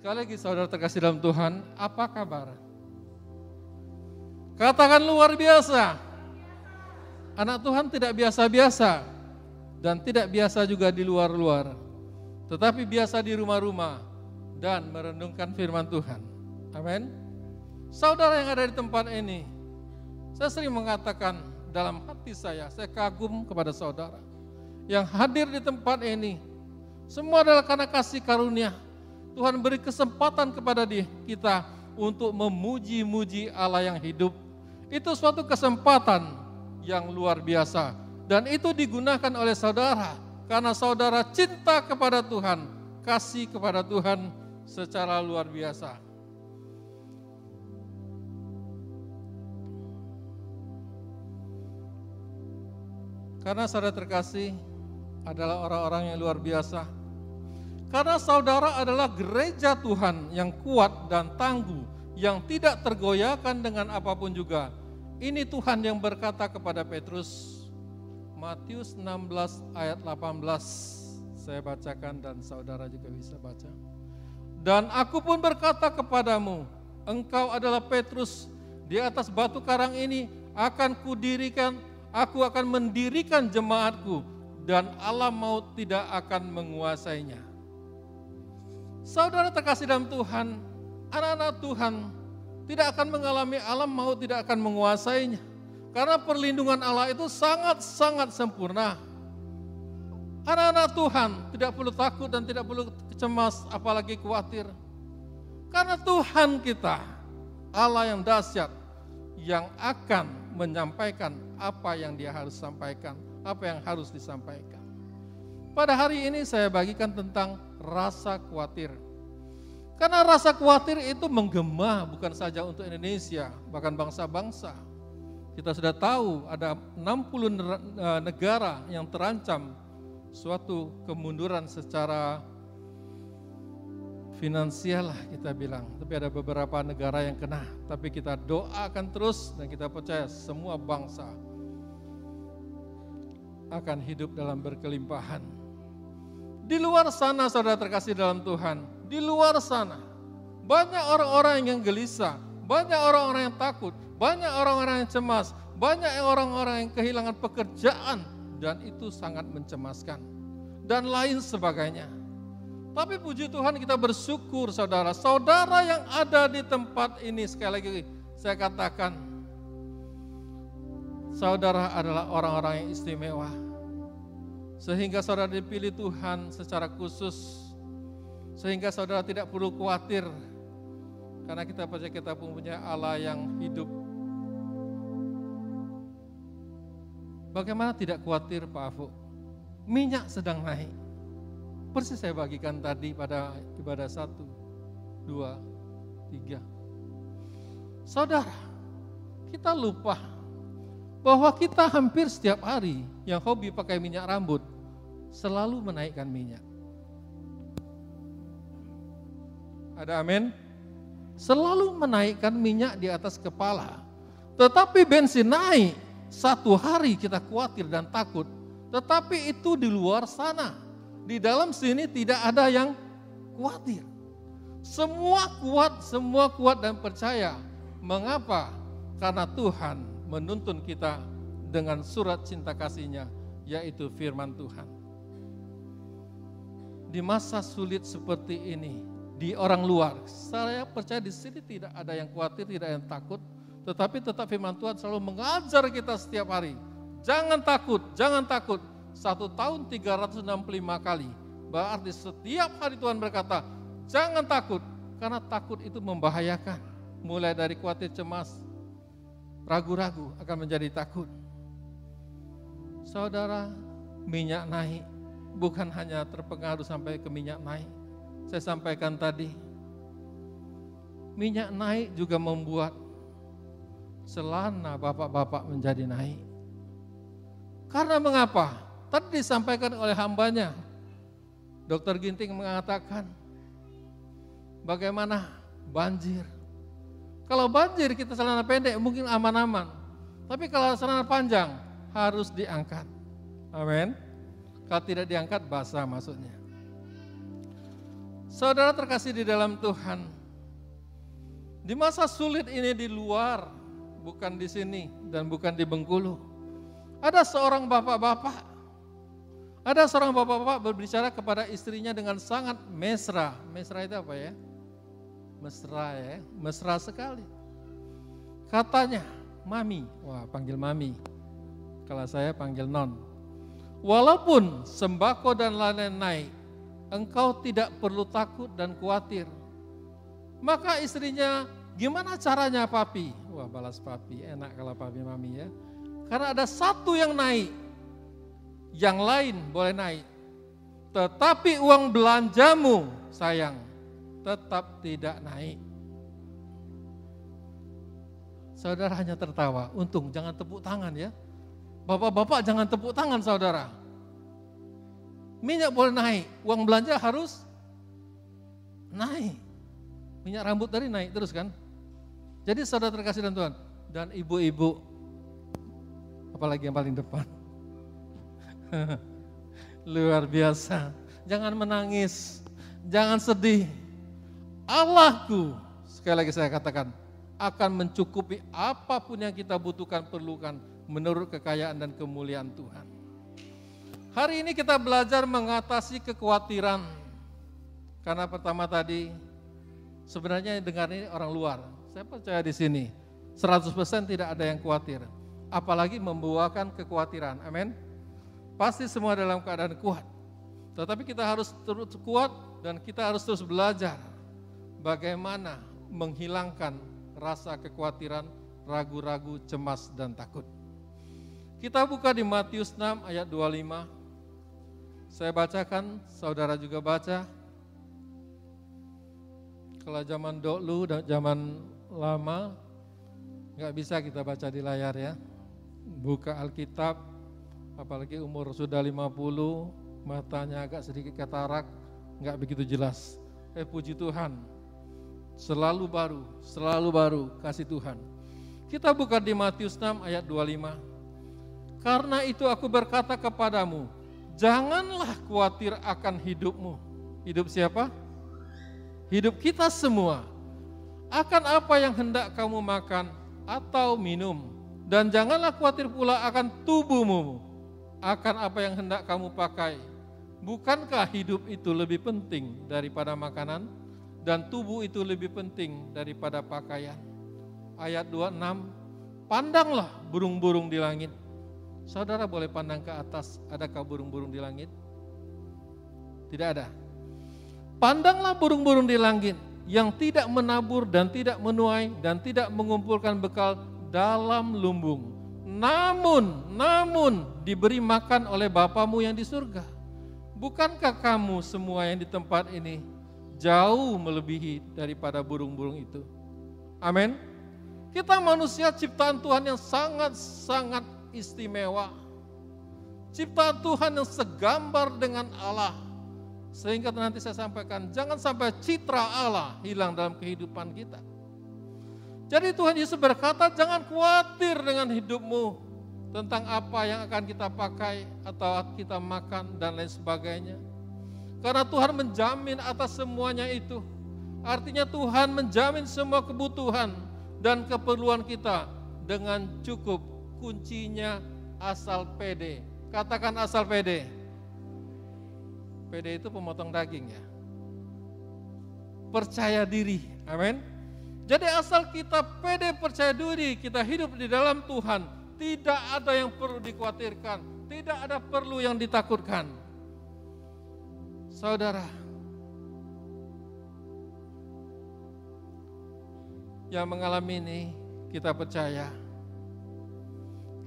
Sekali lagi saudara terkasih dalam Tuhan, apa kabar? Katakan luar biasa. Anak Tuhan tidak biasa-biasa dan tidak biasa juga di luar-luar. Tetapi biasa di rumah-rumah dan merenungkan firman Tuhan. Amin. Saudara yang ada di tempat ini, saya sering mengatakan dalam hati saya, saya kagum kepada saudara yang hadir di tempat ini. Semua adalah karena kasih karunia. Tuhan beri kesempatan kepada kita untuk memuji-muji Allah yang hidup itu suatu kesempatan yang luar biasa. Dan itu digunakan oleh saudara. Karena saudara cinta kepada Tuhan. Kasih kepada Tuhan secara luar biasa. Karena saudara terkasih adalah orang-orang yang luar biasa. Karena saudara adalah gereja Tuhan yang kuat dan tangguh, yang tidak tergoyahkan dengan apa pun juga. Ini Tuhan yang berkata kepada Petrus, Matius 16 ayat 18, saya bacakan dan saudara juga bisa baca. Dan aku pun berkata kepadamu, engkau adalah Petrus, di atas batu karang ini akan kudirikan, aku akan mendirikan jemaatku, dan alam maut tidak akan menguasainya. Saudara terkasih dalam Tuhan, anak-anak Tuhan, tidak akan mengalami alam maut, tidak akan menguasainya. Karena perlindungan Allah itu sangat-sangat sempurna. Anak-anak Tuhan tidak perlu takut dan tidak perlu cemas, apalagi khawatir. Karena Tuhan kita, Allah yang dahsyat, yang akan menyampaikan apa yang dia harus sampaikan, apa yang harus disampaikan. Pada hari ini saya bagikan tentang rasa khawatir. Karena rasa khawatir itu menggema bukan saja untuk Indonesia, bahkan bangsa-bangsa. Kita sudah tahu ada 60 eh, negara yang terancam suatu kemunduran secara finansial lah kita bilang. Tapi ada beberapa negara yang kena. Tapi kita doakan terus dan kita percaya semua bangsa akan hidup dalam berkelimpahan. Di luar sana saudara terkasih dalam Tuhan, di luar sana. Banyak orang-orang yang gelisah, banyak orang-orang yang takut, banyak orang-orang yang cemas, banyak orang-orang yang kehilangan pekerjaan dan itu sangat mencemaskan. Dan lain sebagainya. Tapi puji Tuhan kita bersyukur saudara, saudara yang ada di tempat ini sekali lagi saya katakan saudara adalah orang-orang yang istimewa. Sehingga saudara dipilih Tuhan secara khusus sehingga saudara tidak perlu khawatir karena kita percaya kita punya Allah yang hidup. Bagaimana tidak khawatir Pak Afu? Minyak sedang naik. Persis saya bagikan tadi pada ibadah satu, dua, tiga. Saudara, kita lupa bahwa kita hampir setiap hari yang hobi pakai minyak rambut selalu menaikkan minyak. Ada amin? Selalu menaikkan minyak di atas kepala. Tetapi bensin naik, satu hari kita khawatir dan takut. Tetapi itu di luar sana. Di dalam sini tidak ada yang khawatir. Semua kuat, semua kuat dan percaya. Mengapa? Karena Tuhan menuntun kita dengan surat cinta kasihnya, yaitu firman Tuhan. Di masa sulit seperti ini, di orang luar. Saya percaya di sini tidak ada yang khawatir, tidak yang takut, tetapi tetap firman Tuhan selalu mengajar kita setiap hari. Jangan takut, jangan takut. Satu tahun 365 kali. Berarti setiap hari Tuhan berkata, jangan takut. Karena takut itu membahayakan. Mulai dari khawatir cemas, ragu-ragu akan menjadi takut. Saudara, minyak naik. Bukan hanya terpengaruh sampai ke minyak naik saya sampaikan tadi, minyak naik juga membuat selana bapak-bapak menjadi naik. Karena mengapa? Tadi disampaikan oleh hambanya, Dokter Ginting mengatakan, bagaimana banjir. Kalau banjir kita celana pendek mungkin aman-aman. Tapi kalau celana panjang harus diangkat. Amin. Kalau tidak diangkat basah maksudnya. Saudara terkasih di dalam Tuhan, di masa sulit ini di luar, bukan di sini dan bukan di Bengkulu, ada seorang bapak-bapak, ada seorang bapak-bapak berbicara kepada istrinya dengan sangat mesra. Mesra itu apa ya? Mesra ya, mesra sekali. Katanya, mami, wah panggil mami. Kalau saya panggil non. Walaupun sembako dan lain-lain naik, engkau tidak perlu takut dan khawatir. Maka istrinya, gimana caranya papi? Wah balas papi, enak kalau papi mami ya. Karena ada satu yang naik, yang lain boleh naik. Tetapi uang belanjamu sayang, tetap tidak naik. Saudara hanya tertawa, untung jangan tepuk tangan ya. Bapak-bapak jangan tepuk tangan saudara. Minyak boleh naik, uang belanja harus naik. Minyak rambut tadi naik terus kan. Jadi saudara terkasih dan Tuhan, dan ibu-ibu, apalagi yang paling depan. Luar biasa. Jangan menangis, jangan sedih. Allahku, sekali lagi saya katakan, akan mencukupi apa pun yang kita butuhkan, perlukan menurut kekayaan dan kemuliaan Tuhan. Hari ini kita belajar mengatasi kekhawatiran. Karena pertama tadi sebenarnya dengar ini orang luar. Saya percaya di sini 100% tidak ada yang khawatir. Apalagi membuahkan kekhawatiran. Amin. Pasti semua dalam keadaan kuat. Tetapi kita harus terus kuat dan kita harus terus belajar bagaimana menghilangkan rasa kekhawatiran, ragu-ragu, cemas, dan takut. Kita buka di Matius 6 ayat 25. Saya bacakan, saudara juga baca. Kalau zaman dulu dan zaman lama, nggak bisa kita baca di layar ya. Buka Alkitab, apalagi umur sudah 50, matanya agak sedikit katarak, nggak begitu jelas. Eh puji Tuhan, selalu baru, selalu baru kasih Tuhan. Kita buka di Matius 6 ayat 25. Karena itu aku berkata kepadamu, Janganlah khawatir akan hidupmu. Hidup siapa? Hidup kita semua. Akan apa yang hendak kamu makan atau minum. Dan janganlah khawatir pula akan tubuhmu. Akan apa yang hendak kamu pakai. Bukankah hidup itu lebih penting daripada makanan? Dan tubuh itu lebih penting daripada pakaian. Ayat 26, pandanglah burung-burung di langit Saudara boleh pandang ke atas, adakah burung-burung di langit? Tidak ada. Pandanglah burung-burung di langit yang tidak menabur dan tidak menuai dan tidak mengumpulkan bekal dalam lumbung. Namun, namun diberi makan oleh Bapamu yang di surga. Bukankah kamu semua yang di tempat ini jauh melebihi daripada burung-burung itu? Amin. Kita manusia ciptaan Tuhan yang sangat-sangat istimewa. Ciptaan Tuhan yang segambar dengan Allah. Sehingga nanti saya sampaikan, jangan sampai citra Allah hilang dalam kehidupan kita. Jadi Tuhan Yesus berkata, jangan khawatir dengan hidupmu tentang apa yang akan kita pakai atau kita makan dan lain sebagainya. Karena Tuhan menjamin atas semuanya itu. Artinya Tuhan menjamin semua kebutuhan dan keperluan kita dengan cukup kuncinya asal PD. Katakan asal PD. PD itu pemotong daging ya. Percaya diri. Amin. Jadi asal kita PD percaya diri, kita hidup di dalam Tuhan, tidak ada yang perlu dikhawatirkan, tidak ada perlu yang ditakutkan. Saudara, yang mengalami ini kita percaya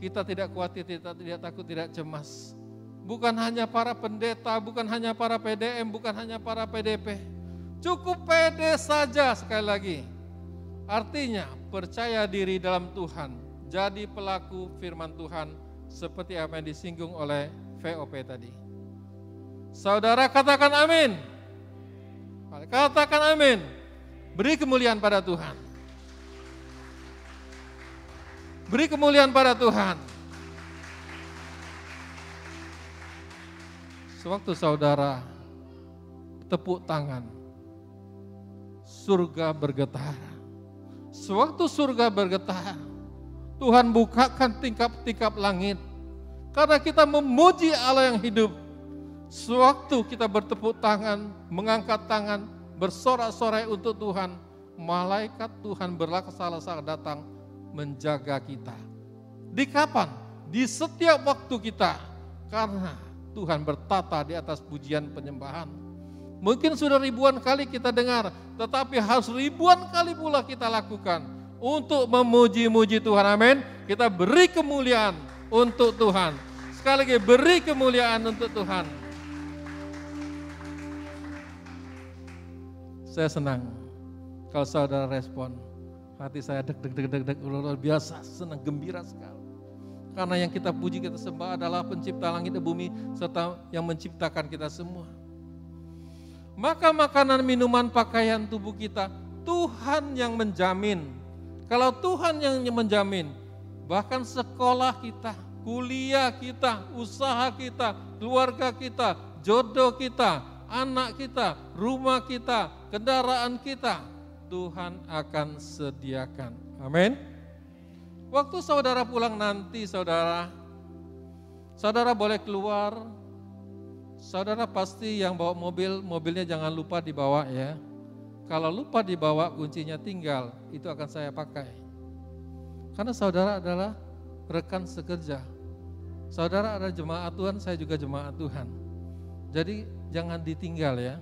kita tidak khawatir, kita tidak takut, tidak cemas. Bukan hanya para pendeta, bukan hanya para PDM, bukan hanya para PDP. Cukup pede saja sekali lagi. Artinya percaya diri dalam Tuhan, jadi pelaku firman Tuhan seperti apa yang disinggung oleh VOP tadi. Saudara katakan amin. Katakan amin. Beri kemuliaan pada Tuhan. Beri kemuliaan pada Tuhan. Sewaktu saudara tepuk tangan, surga bergetar. Sewaktu surga bergetar, Tuhan bukakan tingkap-tingkap langit. Karena kita memuji Allah yang hidup. Sewaktu kita bertepuk tangan, mengangkat tangan, bersorak-sorai untuk Tuhan, malaikat Tuhan berlaksana datang menjaga kita. Di kapan? Di setiap waktu kita. Karena Tuhan bertata di atas pujian penyembahan. Mungkin sudah ribuan kali kita dengar, tetapi harus ribuan kali pula kita lakukan untuk memuji-muji Tuhan. Amin. Kita beri kemuliaan untuk Tuhan. Sekali lagi beri kemuliaan untuk Tuhan. Saya senang kalau saudara respon. Hati saya deg deg deg deg deg luar biasa, senang gembira sekali. Karena yang kita puji kita sembah adalah pencipta langit dan bumi serta yang menciptakan kita semua. Maka makanan, minuman, pakaian tubuh kita Tuhan yang menjamin. Kalau Tuhan yang menjamin, bahkan sekolah kita, kuliah kita, usaha kita, keluarga kita, jodoh kita, anak kita, rumah kita, kendaraan kita, Tuhan akan sediakan. Amin. Waktu saudara pulang nanti, saudara, saudara boleh keluar. Saudara pasti yang bawa mobil, mobilnya jangan lupa dibawa ya. Kalau lupa dibawa, kuncinya tinggal, itu akan saya pakai. Karena saudara adalah rekan sekerja. Saudara adalah jemaat Tuhan, saya juga jemaat Tuhan. Jadi jangan ditinggal ya.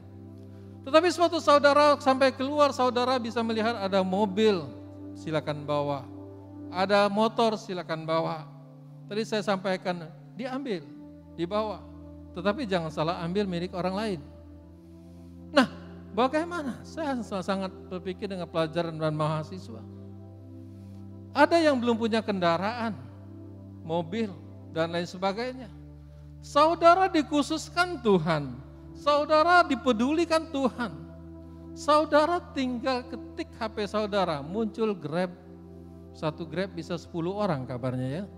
Tetapi suatu saudara sampai keluar, saudara bisa melihat ada mobil, silakan bawa ada motor silakan bawa. Tadi saya sampaikan diambil, dibawa. Tetapi jangan salah ambil milik orang lain. Nah, bagaimana? Saya sangat berpikir dengan pelajaran dan mahasiswa. Ada yang belum punya kendaraan, mobil, dan lain sebagainya. Saudara dikhususkan Tuhan, saudara dipedulikan Tuhan. Saudara tinggal ketik HP saudara, muncul Grab satu grab bisa 10 orang kabarnya ya.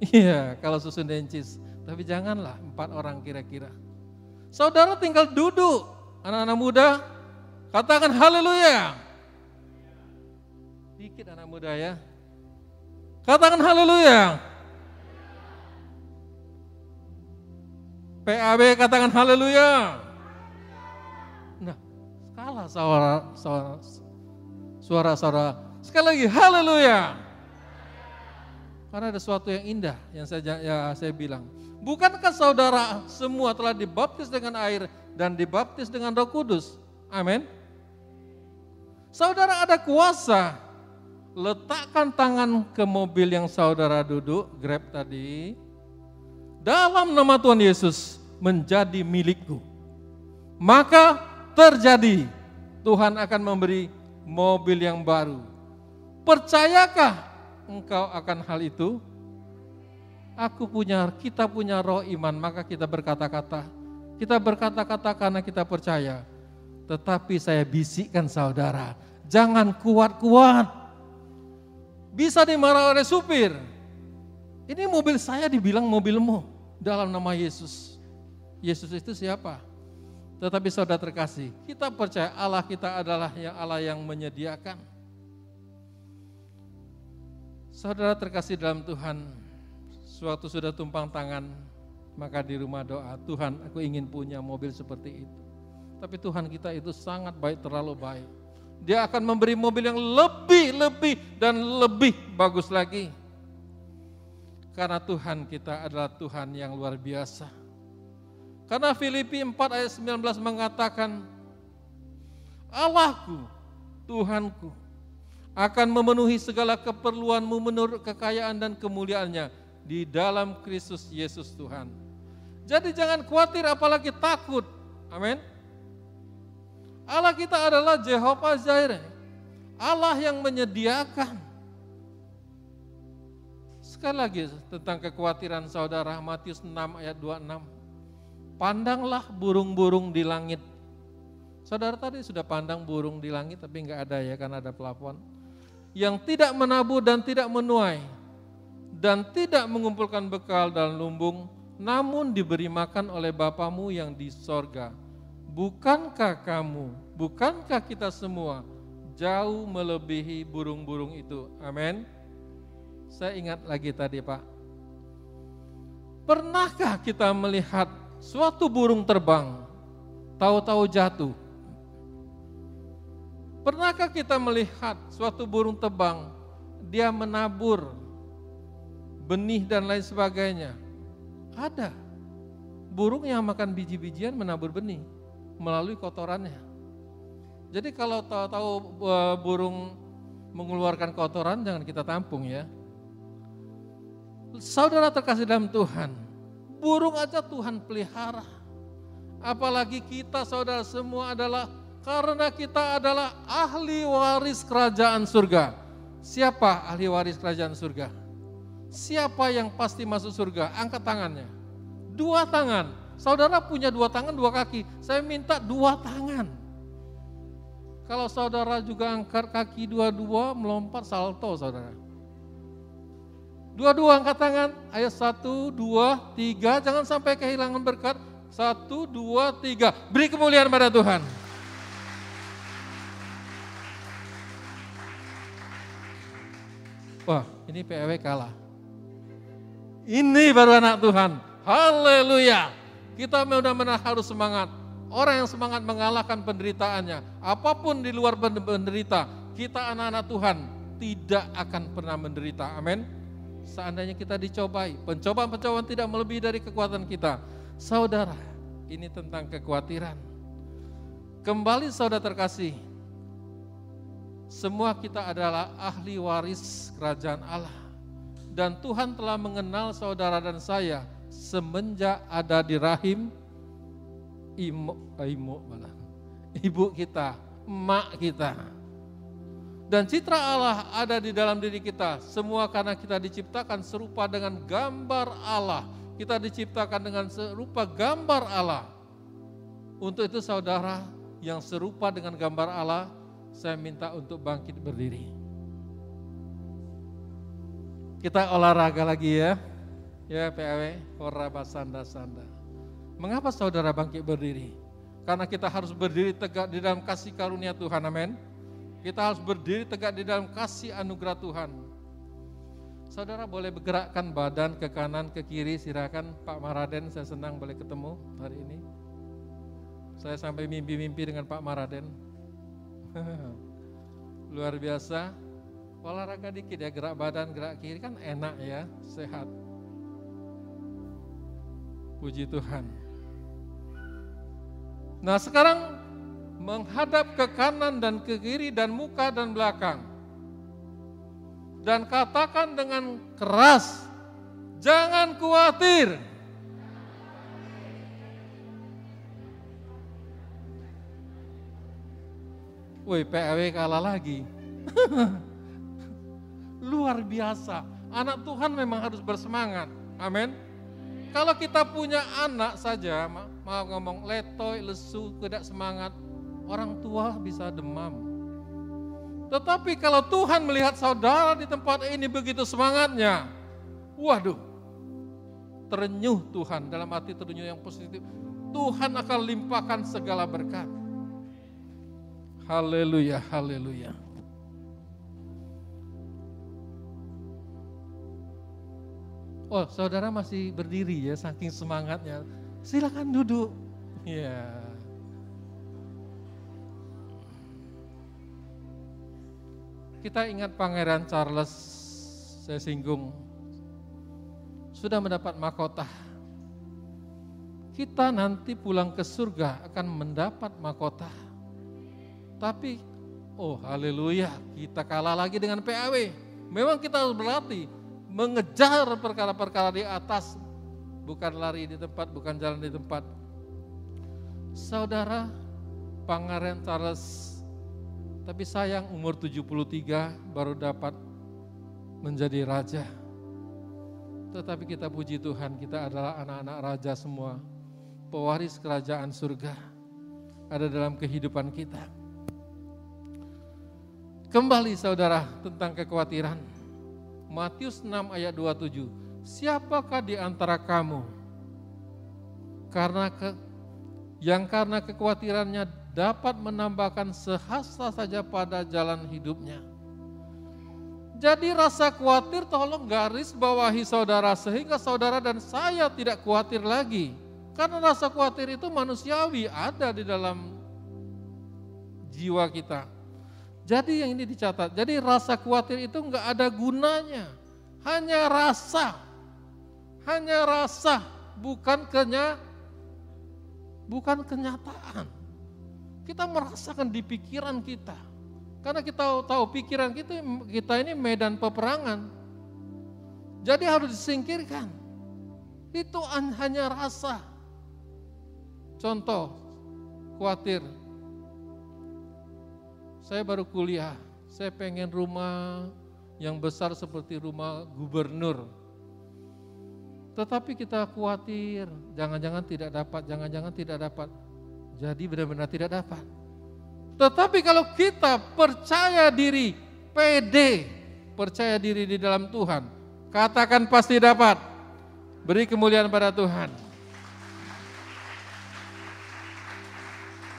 Iya, kalau susun dencis. Tapi janganlah empat orang kira-kira. Saudara tinggal duduk, anak-anak muda, katakan haleluya. Dikit anak muda ya. Katakan haleluya. PAB katakan haleluya. Nah, kalah suara suara suara, suara Sekali lagi, haleluya. Karena ada sesuatu yang indah yang saya ya saya bilang. Bukankah saudara semua telah dibaptis dengan air dan dibaptis dengan Roh Kudus? Amin. Saudara ada kuasa. Letakkan tangan ke mobil yang saudara duduk, Grab tadi. Dalam nama Tuhan Yesus menjadi milikku. Maka terjadi Tuhan akan memberi mobil yang baru Percayakah engkau akan hal itu? Aku punya, kita punya roh iman, maka kita berkata-kata. Kita berkata-kata karena kita percaya. Tetapi saya bisikkan saudara, jangan kuat-kuat. Bisa dimarah oleh supir. Ini mobil saya dibilang mobilmu dalam nama Yesus. Yesus itu siapa? Tetapi saudara terkasih, kita percaya Allah kita adalah yang Allah yang menyediakan. Saudara terkasih dalam Tuhan, suatu sudah tumpang tangan, maka di rumah doa, Tuhan aku ingin punya mobil seperti itu. Tapi Tuhan kita itu sangat baik, terlalu baik. Dia akan memberi mobil yang lebih, lebih, dan lebih bagus lagi. Karena Tuhan kita adalah Tuhan yang luar biasa. Karena Filipi 4 ayat 19 mengatakan, Allahku, Tuhanku, akan memenuhi segala keperluanmu menurut kekayaan dan kemuliaannya di dalam Kristus Yesus Tuhan. Jadi jangan khawatir apalagi takut. Amin. Allah kita adalah Jehovah Jireh. Allah yang menyediakan. Sekali lagi tentang kekhawatiran saudara Matius 6 ayat 26. Pandanglah burung-burung di langit. Saudara tadi sudah pandang burung di langit tapi enggak ada ya karena ada pelafon yang tidak menabur dan tidak menuai dan tidak mengumpulkan bekal dalam lumbung, namun diberi makan oleh Bapamu yang di sorga. bukankah kamu, bukankah kita semua jauh melebihi burung-burung itu? Amin. Saya ingat lagi tadi Pak. Pernahkah kita melihat suatu burung terbang, tahu-tahu jatuh? Pernahkah kita melihat suatu burung terbang, dia menabur benih dan lain sebagainya? Ada. Burung yang makan biji-bijian menabur benih melalui kotorannya. Jadi kalau tahu-tahu e, burung mengeluarkan kotoran jangan kita tampung ya. Saudara terkasih dalam Tuhan, burung aja Tuhan pelihara. Apalagi kita saudara semua adalah karena kita adalah ahli waris kerajaan surga. Siapa ahli waris kerajaan surga? Siapa yang pasti masuk surga? Angkat tangannya. Dua tangan. Saudara punya dua tangan, dua kaki. Saya minta dua tangan. Kalau saudara juga angkat kaki dua-dua, melompat salto saudara. Dua-dua angkat tangan. Ayat satu, dua, tiga. Jangan sampai kehilangan berkat. Satu, dua, tiga. Beri kemuliaan pada Tuhan. Wah, ini PW kalah. Ini baru anak Tuhan. Haleluya. Kita benar-benar harus semangat. Orang yang semangat mengalahkan penderitaannya. Apa pun di luar penderita, kita anak-anak Tuhan tidak akan pernah menderita. Amin. Seandainya kita dicobai, pencobaan-pencobaan tidak melebihi dari kekuatan kita. Saudara, ini tentang kekhawatiran. Kembali saudara terkasih, semua kita adalah ahli waris kerajaan Allah. Dan Tuhan telah mengenal saudara dan saya semenjak ada di rahim imo, eh, malah, ibu kita, emak kita. Dan citra Allah ada di dalam diri kita, semua karena kita diciptakan serupa dengan gambar Allah. Kita diciptakan dengan serupa gambar Allah. Untuk itu saudara yang serupa dengan gambar Allah, saya minta untuk bangkit berdiri. Kita olahraga lagi ya. Ya PAW, Koraba Sanda Sanda. Mengapa saudara bangkit berdiri? Karena kita harus berdiri tegak di dalam kasih karunia Tuhan, amin. Kita harus berdiri tegak di dalam kasih anugerah Tuhan. Saudara boleh bergerakkan badan ke kanan, ke kiri, silakan Pak Maraden, saya senang boleh ketemu hari ini. Saya sampai mimpi-mimpi dengan Pak Maraden. Luar biasa. Olahraga dikit ya, gerak badan, gerak kiri kan enak ya, sehat. Puji Tuhan. Nah sekarang menghadap ke kanan dan ke kiri dan muka dan belakang. Dan katakan dengan keras, jangan khawatir. Woi PAW kalah lagi. Luar biasa. Anak Tuhan memang harus bersemangat. Amin. Kalau kita punya anak saja, mau ngomong letoy, lesu, tidak semangat, orang tua bisa demam. Tetapi kalau Tuhan melihat saudara di tempat ini begitu semangatnya, waduh, terenyuh Tuhan dalam hati terenyuh yang positif. Tuhan akan limpahkan segala berkat. Haleluya, haleluya. Oh, saudara masih berdiri ya, saking semangatnya. Silakan duduk. Ya. Kita ingat Pangeran Charles, saya singgung, sudah mendapat mahkota. Kita nanti pulang ke surga akan mendapat mahkota tapi, oh haleluya, kita kalah lagi dengan PAW. Memang kita harus berlatih mengejar perkara-perkara di atas, bukan lari di tempat, bukan jalan di tempat. Saudara Pangeran Charles, tapi sayang umur 73 baru dapat menjadi raja. Tetapi kita puji Tuhan, kita adalah anak-anak raja semua. Pewaris kerajaan surga ada dalam kehidupan kita. Kembali saudara tentang kekhawatiran. Matius 6 ayat 27. Siapakah di antara kamu karena ke, yang karena kekhawatirannya dapat menambahkan sehasta saja pada jalan hidupnya. Jadi rasa khawatir tolong garis bawahi saudara sehingga saudara dan saya tidak khawatir lagi. Karena rasa khawatir itu manusiawi ada di dalam jiwa kita. Jadi yang ini dicatat, jadi rasa khawatir itu enggak ada gunanya. Hanya rasa, hanya rasa, bukan kenya, bukan kenyataan. Kita merasakan di pikiran kita. Karena kita tahu pikiran kita kita ini medan peperangan. Jadi harus disingkirkan. Itu hanya rasa. Contoh, khawatir. Saya baru kuliah, saya pengen rumah yang besar seperti rumah gubernur. Tetapi kita khawatir, jangan-jangan tidak dapat, jangan-jangan tidak dapat. Jadi benar-benar tidak dapat. Tetapi kalau kita percaya diri, pede, percaya diri di dalam Tuhan, katakan pasti dapat. Beri kemuliaan pada Tuhan.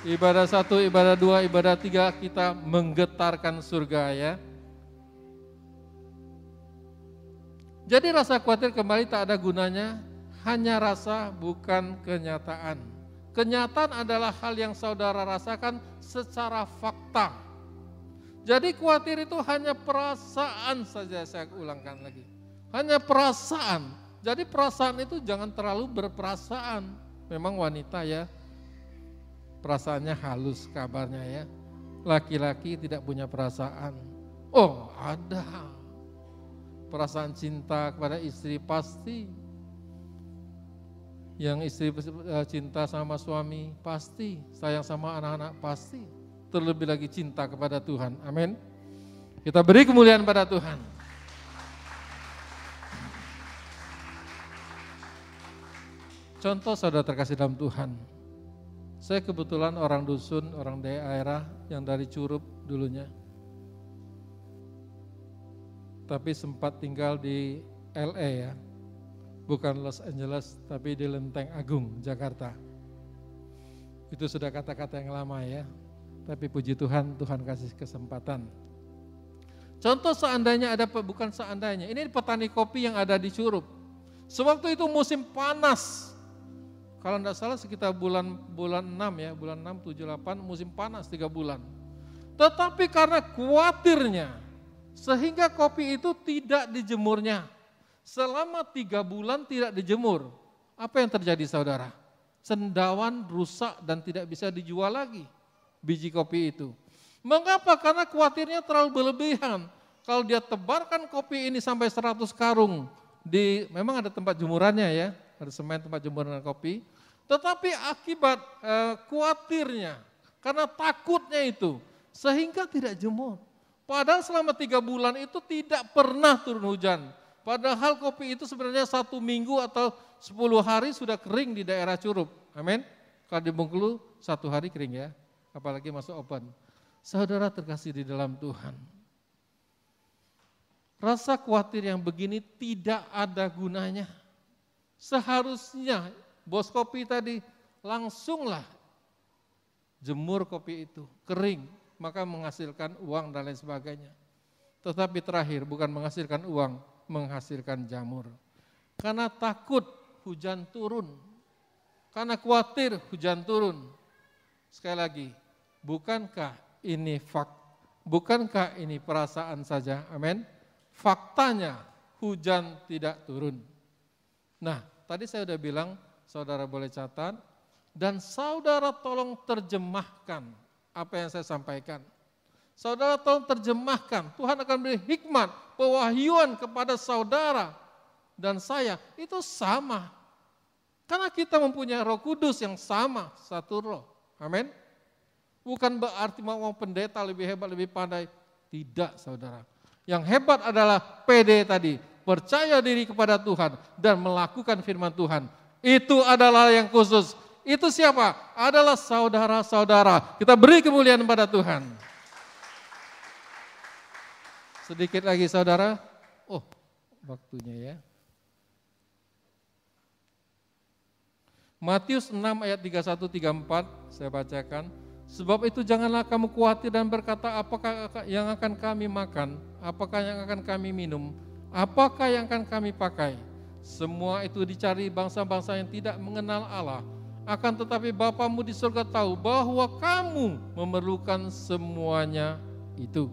Ibadah satu, ibadah dua, ibadah tiga kita menggetarkan surga ya. Jadi rasa khawatir kembali tak ada gunanya, hanya rasa bukan kenyataan. Kenyataan adalah hal yang saudara rasakan secara fakta. Jadi khawatir itu hanya perasaan saja saya ulangkan lagi. Hanya perasaan. Jadi perasaan itu jangan terlalu berperasaan. Memang wanita ya, perasaannya halus kabarnya ya. Laki-laki tidak punya perasaan. Oh ada. Perasaan cinta kepada istri pasti yang istri eh, cinta sama suami pasti, sayang sama anak-anak pasti, terlebih lagi cinta kepada Tuhan. Amin. Kita beri kemuliaan pada Tuhan. Contoh saudara terkasih dalam Tuhan. Saya kebetulan orang dusun, orang daerah yang dari Curup dulunya. Tapi sempat tinggal di LA ya, bukan Los Angeles tapi di Lenteng Agung, Jakarta. Itu sudah kata-kata yang lama ya. Tapi puji Tuhan, Tuhan kasih kesempatan. Contoh seandainya ada, bukan seandainya, ini petani kopi yang ada di Curup. Sewaktu itu musim panas. Kalau tidak salah sekitar bulan bulan 6 ya, bulan 6, 7, 8, musim panas 3 bulan. Tetapi karena khawatirnya, sehingga kopi itu tidak dijemurnya selama tiga bulan tidak dijemur. Apa yang terjadi saudara? Cendawan rusak dan tidak bisa dijual lagi biji kopi itu. Mengapa? Karena khawatirnya terlalu berlebihan. Kalau dia tebarkan kopi ini sampai 100 karung, di memang ada tempat jemurannya ya, ada semen tempat jemuran kopi. Tetapi akibat eh, khawatirnya, karena takutnya itu, sehingga tidak jemur. Padahal selama tiga bulan itu tidak pernah turun hujan. Padahal kopi itu sebenarnya satu minggu atau sepuluh hari sudah kering di daerah Curup. Amin. Kalau di Bengkulu satu hari kering ya, apalagi masuk open. Saudara terkasih di dalam Tuhan. Rasa khawatir yang begini tidak ada gunanya. Seharusnya bos kopi tadi langsunglah jemur kopi itu, kering, maka menghasilkan uang dan lain sebagainya. Tetapi terakhir bukan menghasilkan uang, menghasilkan jamur. Karena takut hujan turun. Karena khawatir hujan turun. Sekali lagi, bukankah ini fak bukankah ini perasaan saja? Amin. Faktanya hujan tidak turun. Nah, tadi saya sudah bilang, saudara boleh catat, dan saudara tolong terjemahkan apa yang saya sampaikan. Saudara tolong terjemahkan, Tuhan akan beri hikmat, pewahyuan kepada saudara dan saya, itu sama. Karena kita mempunyai roh kudus yang sama, satu roh. Amin. Bukan berarti mau pendeta lebih hebat, lebih pandai. Tidak saudara. Yang hebat adalah PD tadi, percaya diri kepada Tuhan dan melakukan firman Tuhan. Itu adalah yang khusus. Itu siapa? Adalah saudara-saudara. Kita beri kemuliaan pada Tuhan. Sedikit lagi saudara. Oh, waktunya ya. Matius 6 ayat 31 34 saya bacakan. Sebab itu janganlah kamu khawatir dan berkata apakah yang akan kami makan, apakah yang akan kami minum, apakah yang akan kami pakai. Semua itu dicari bangsa-bangsa yang tidak mengenal Allah. Akan tetapi Bapamu di surga tahu bahwa kamu memerlukan semuanya itu.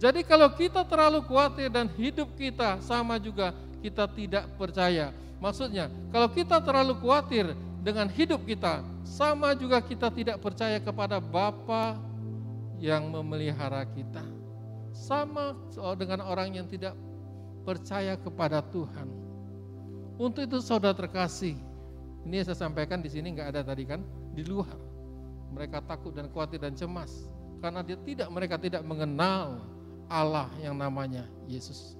Jadi kalau kita terlalu khawatir dan hidup kita sama juga kita tidak percaya. Maksudnya kalau kita terlalu khawatir dengan hidup kita, sama juga kita tidak percaya kepada Bapa yang memelihara kita. Sama dengan orang yang tidak percaya kepada Tuhan. Untuk itu saudara terkasih, ini saya sampaikan di sini nggak ada tadi kan, di luar. Mereka takut dan khawatir dan cemas karena dia tidak mereka tidak mengenal Allah yang namanya Yesus.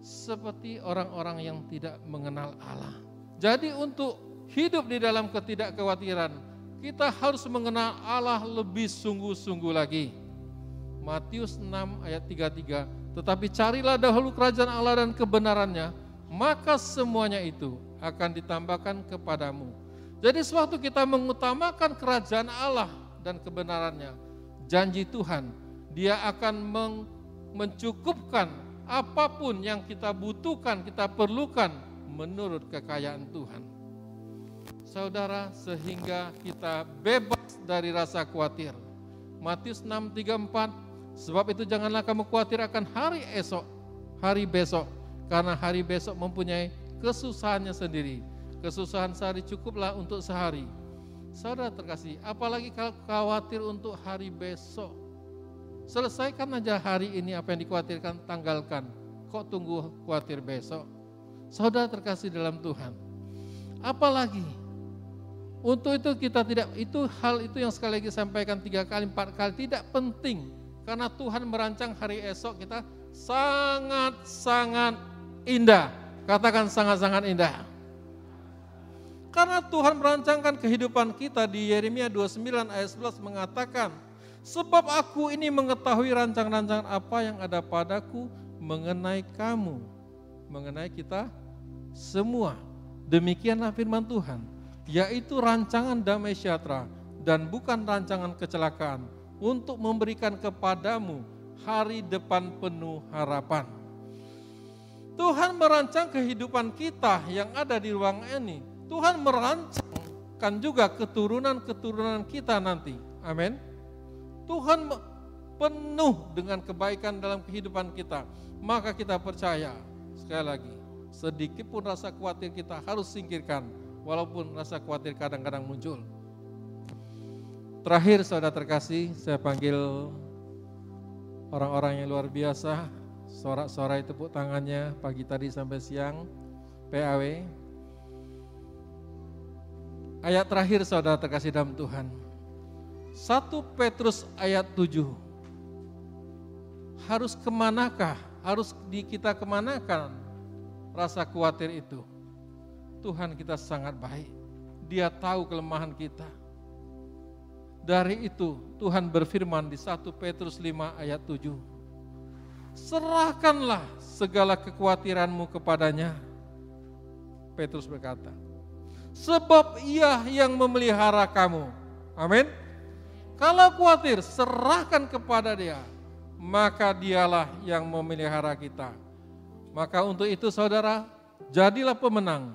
Seperti orang-orang yang tidak mengenal Allah. Jadi untuk hidup di dalam ketidakkhawatiran, kita harus mengenal Allah lebih sungguh-sungguh lagi. Matius 6 ayat 33, tetapi carilah dahulu kerajaan Allah dan kebenarannya, maka semuanya itu akan ditambahkan kepadamu. Jadi sewaktu kita mengutamakan kerajaan Allah dan kebenarannya, janji Tuhan, dia akan mencukupkan apa pun yang kita butuhkan, kita perlukan menurut kekayaan Tuhan saudara sehingga kita bebas dari rasa khawatir. Matius 6:34 Sebab itu janganlah kamu khawatir akan hari esok, hari besok karena hari besok mempunyai kesusahannya sendiri. Kesusahan sehari cukuplah untuk sehari. Saudara terkasih, apalagi kalau khawatir untuk hari besok. Selesaikan aja hari ini apa yang dikhawatirkan, tanggalkan. Kok tunggu khawatir besok? Saudara terkasih dalam Tuhan. Apalagi untuk itu kita tidak, itu hal itu yang sekali lagi sampaikan tiga kali, empat kali tidak penting. Karena Tuhan merancang hari esok kita sangat-sangat indah. Katakan sangat-sangat indah. Karena Tuhan merancangkan kehidupan kita di Yeremia 29 ayat 11 mengatakan, Sebab aku ini mengetahui rancang-rancangan apa yang ada padaku mengenai kamu. Mengenai kita semua. Demikianlah firman Tuhan yaitu rancangan damai sejahtera dan bukan rancangan kecelakaan untuk memberikan kepadamu hari depan penuh harapan. Tuhan merancang kehidupan kita yang ada di ruang ini. Tuhan merancangkan juga keturunan-keturunan kita nanti. Amin. Tuhan penuh dengan kebaikan dalam kehidupan kita. Maka kita percaya, sekali lagi, sedikit pun rasa khawatir kita harus singkirkan walaupun rasa khawatir kadang-kadang muncul. Terakhir saudara terkasih, saya panggil orang-orang yang luar biasa, sorak-sorai tepuk tangannya pagi tadi sampai siang, PAW. Ayat terakhir saudara terkasih dalam Tuhan. 1 Petrus ayat 7. Harus ke manakah, harus di kita kemanakan rasa khawatir itu? Tuhan kita sangat baik. Dia tahu kelemahan kita. Dari itu Tuhan berfirman di 1 Petrus 5 ayat 7. Serahkanlah segala kekhawatiranmu kepadanya. Petrus berkata, sebab ia yang memelihara kamu. Amin. Kalau khawatir, serahkan kepada dia. Maka dialah yang memelihara kita. Maka untuk itu saudara, jadilah pemenang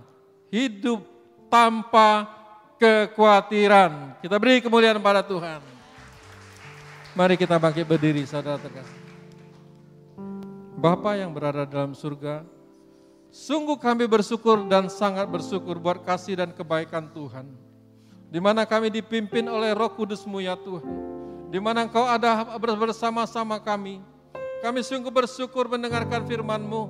hidup tanpa kekhawatiran. Kita beri kemuliaan pada Tuhan. Mari kita bangkit berdiri saudara terkasih. Bapa yang berada dalam surga, sungguh kami bersyukur dan sangat bersyukur buat kasih dan kebaikan Tuhan. Di mana kami dipimpin oleh roh kudusmu ya Tuhan. Di mana engkau ada bersama-sama kami. Kami sungguh bersyukur mendengarkan firman-Mu.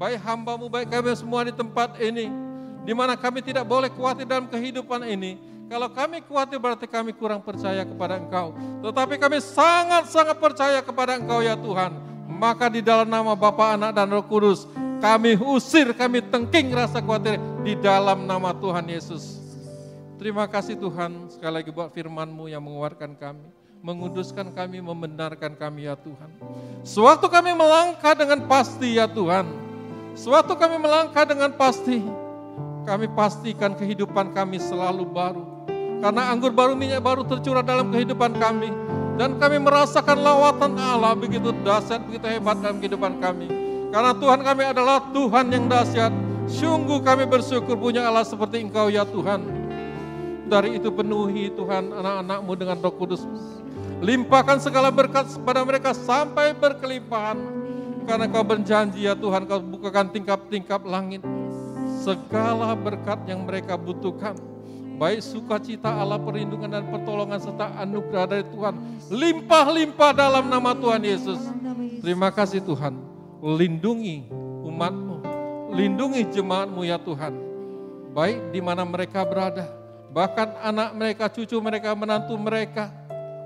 Baik hambamu, baik kami semua di tempat ini di mana kami tidak boleh khawatir dalam kehidupan ini. Kalau kami khawatir berarti kami kurang percaya kepada Engkau. Tetapi kami sangat-sangat percaya kepada Engkau ya Tuhan. Maka di dalam nama Bapa, Anak, dan Roh Kudus, kami usir, kami tengking rasa khawatir di dalam nama Tuhan Yesus. Terima kasih Tuhan sekali lagi buat firman-Mu yang menguatkan kami, menguduskan kami, membenarkan kami ya Tuhan. Sewaktu kami melangkah dengan pasti ya Tuhan, sewaktu kami melangkah dengan pasti, kami pastikan kehidupan kami selalu baru. Karena anggur baru minyak baru tercurah dalam kehidupan kami. Dan kami merasakan lawatan Allah begitu dahsyat, begitu hebat dalam kehidupan kami. Karena Tuhan kami adalah Tuhan yang dahsyat. Sungguh kami bersyukur punya Allah seperti Engkau ya Tuhan. Dari itu penuhi Tuhan anak-anakmu dengan roh kudus. Limpahkan segala berkat kepada mereka sampai berkelimpahan. Karena kau berjanji ya Tuhan, kau bukakan tingkap-tingkap langit segala berkat yang mereka butuhkan. Baik sukacita Allah perlindungan dan pertolongan serta anugerah dari Tuhan. Limpah-limpah dalam nama Tuhan Yesus. Terima kasih Tuhan. Lindungi umatmu. Lindungi jemaatmu ya Tuhan. Baik di mana mereka berada. Bahkan anak mereka, cucu mereka, menantu mereka.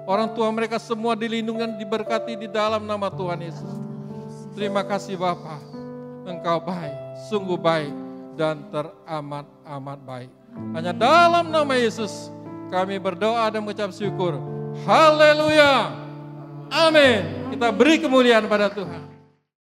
Orang tua mereka semua dilindungi diberkati di dalam nama Tuhan Yesus. Terima kasih Bapak. Engkau baik, sungguh baik dan teramat-amat baik. Hanya dalam nama Yesus kami berdoa dan mengucap syukur. Haleluya. Amin. Kita beri kemuliaan pada Tuhan.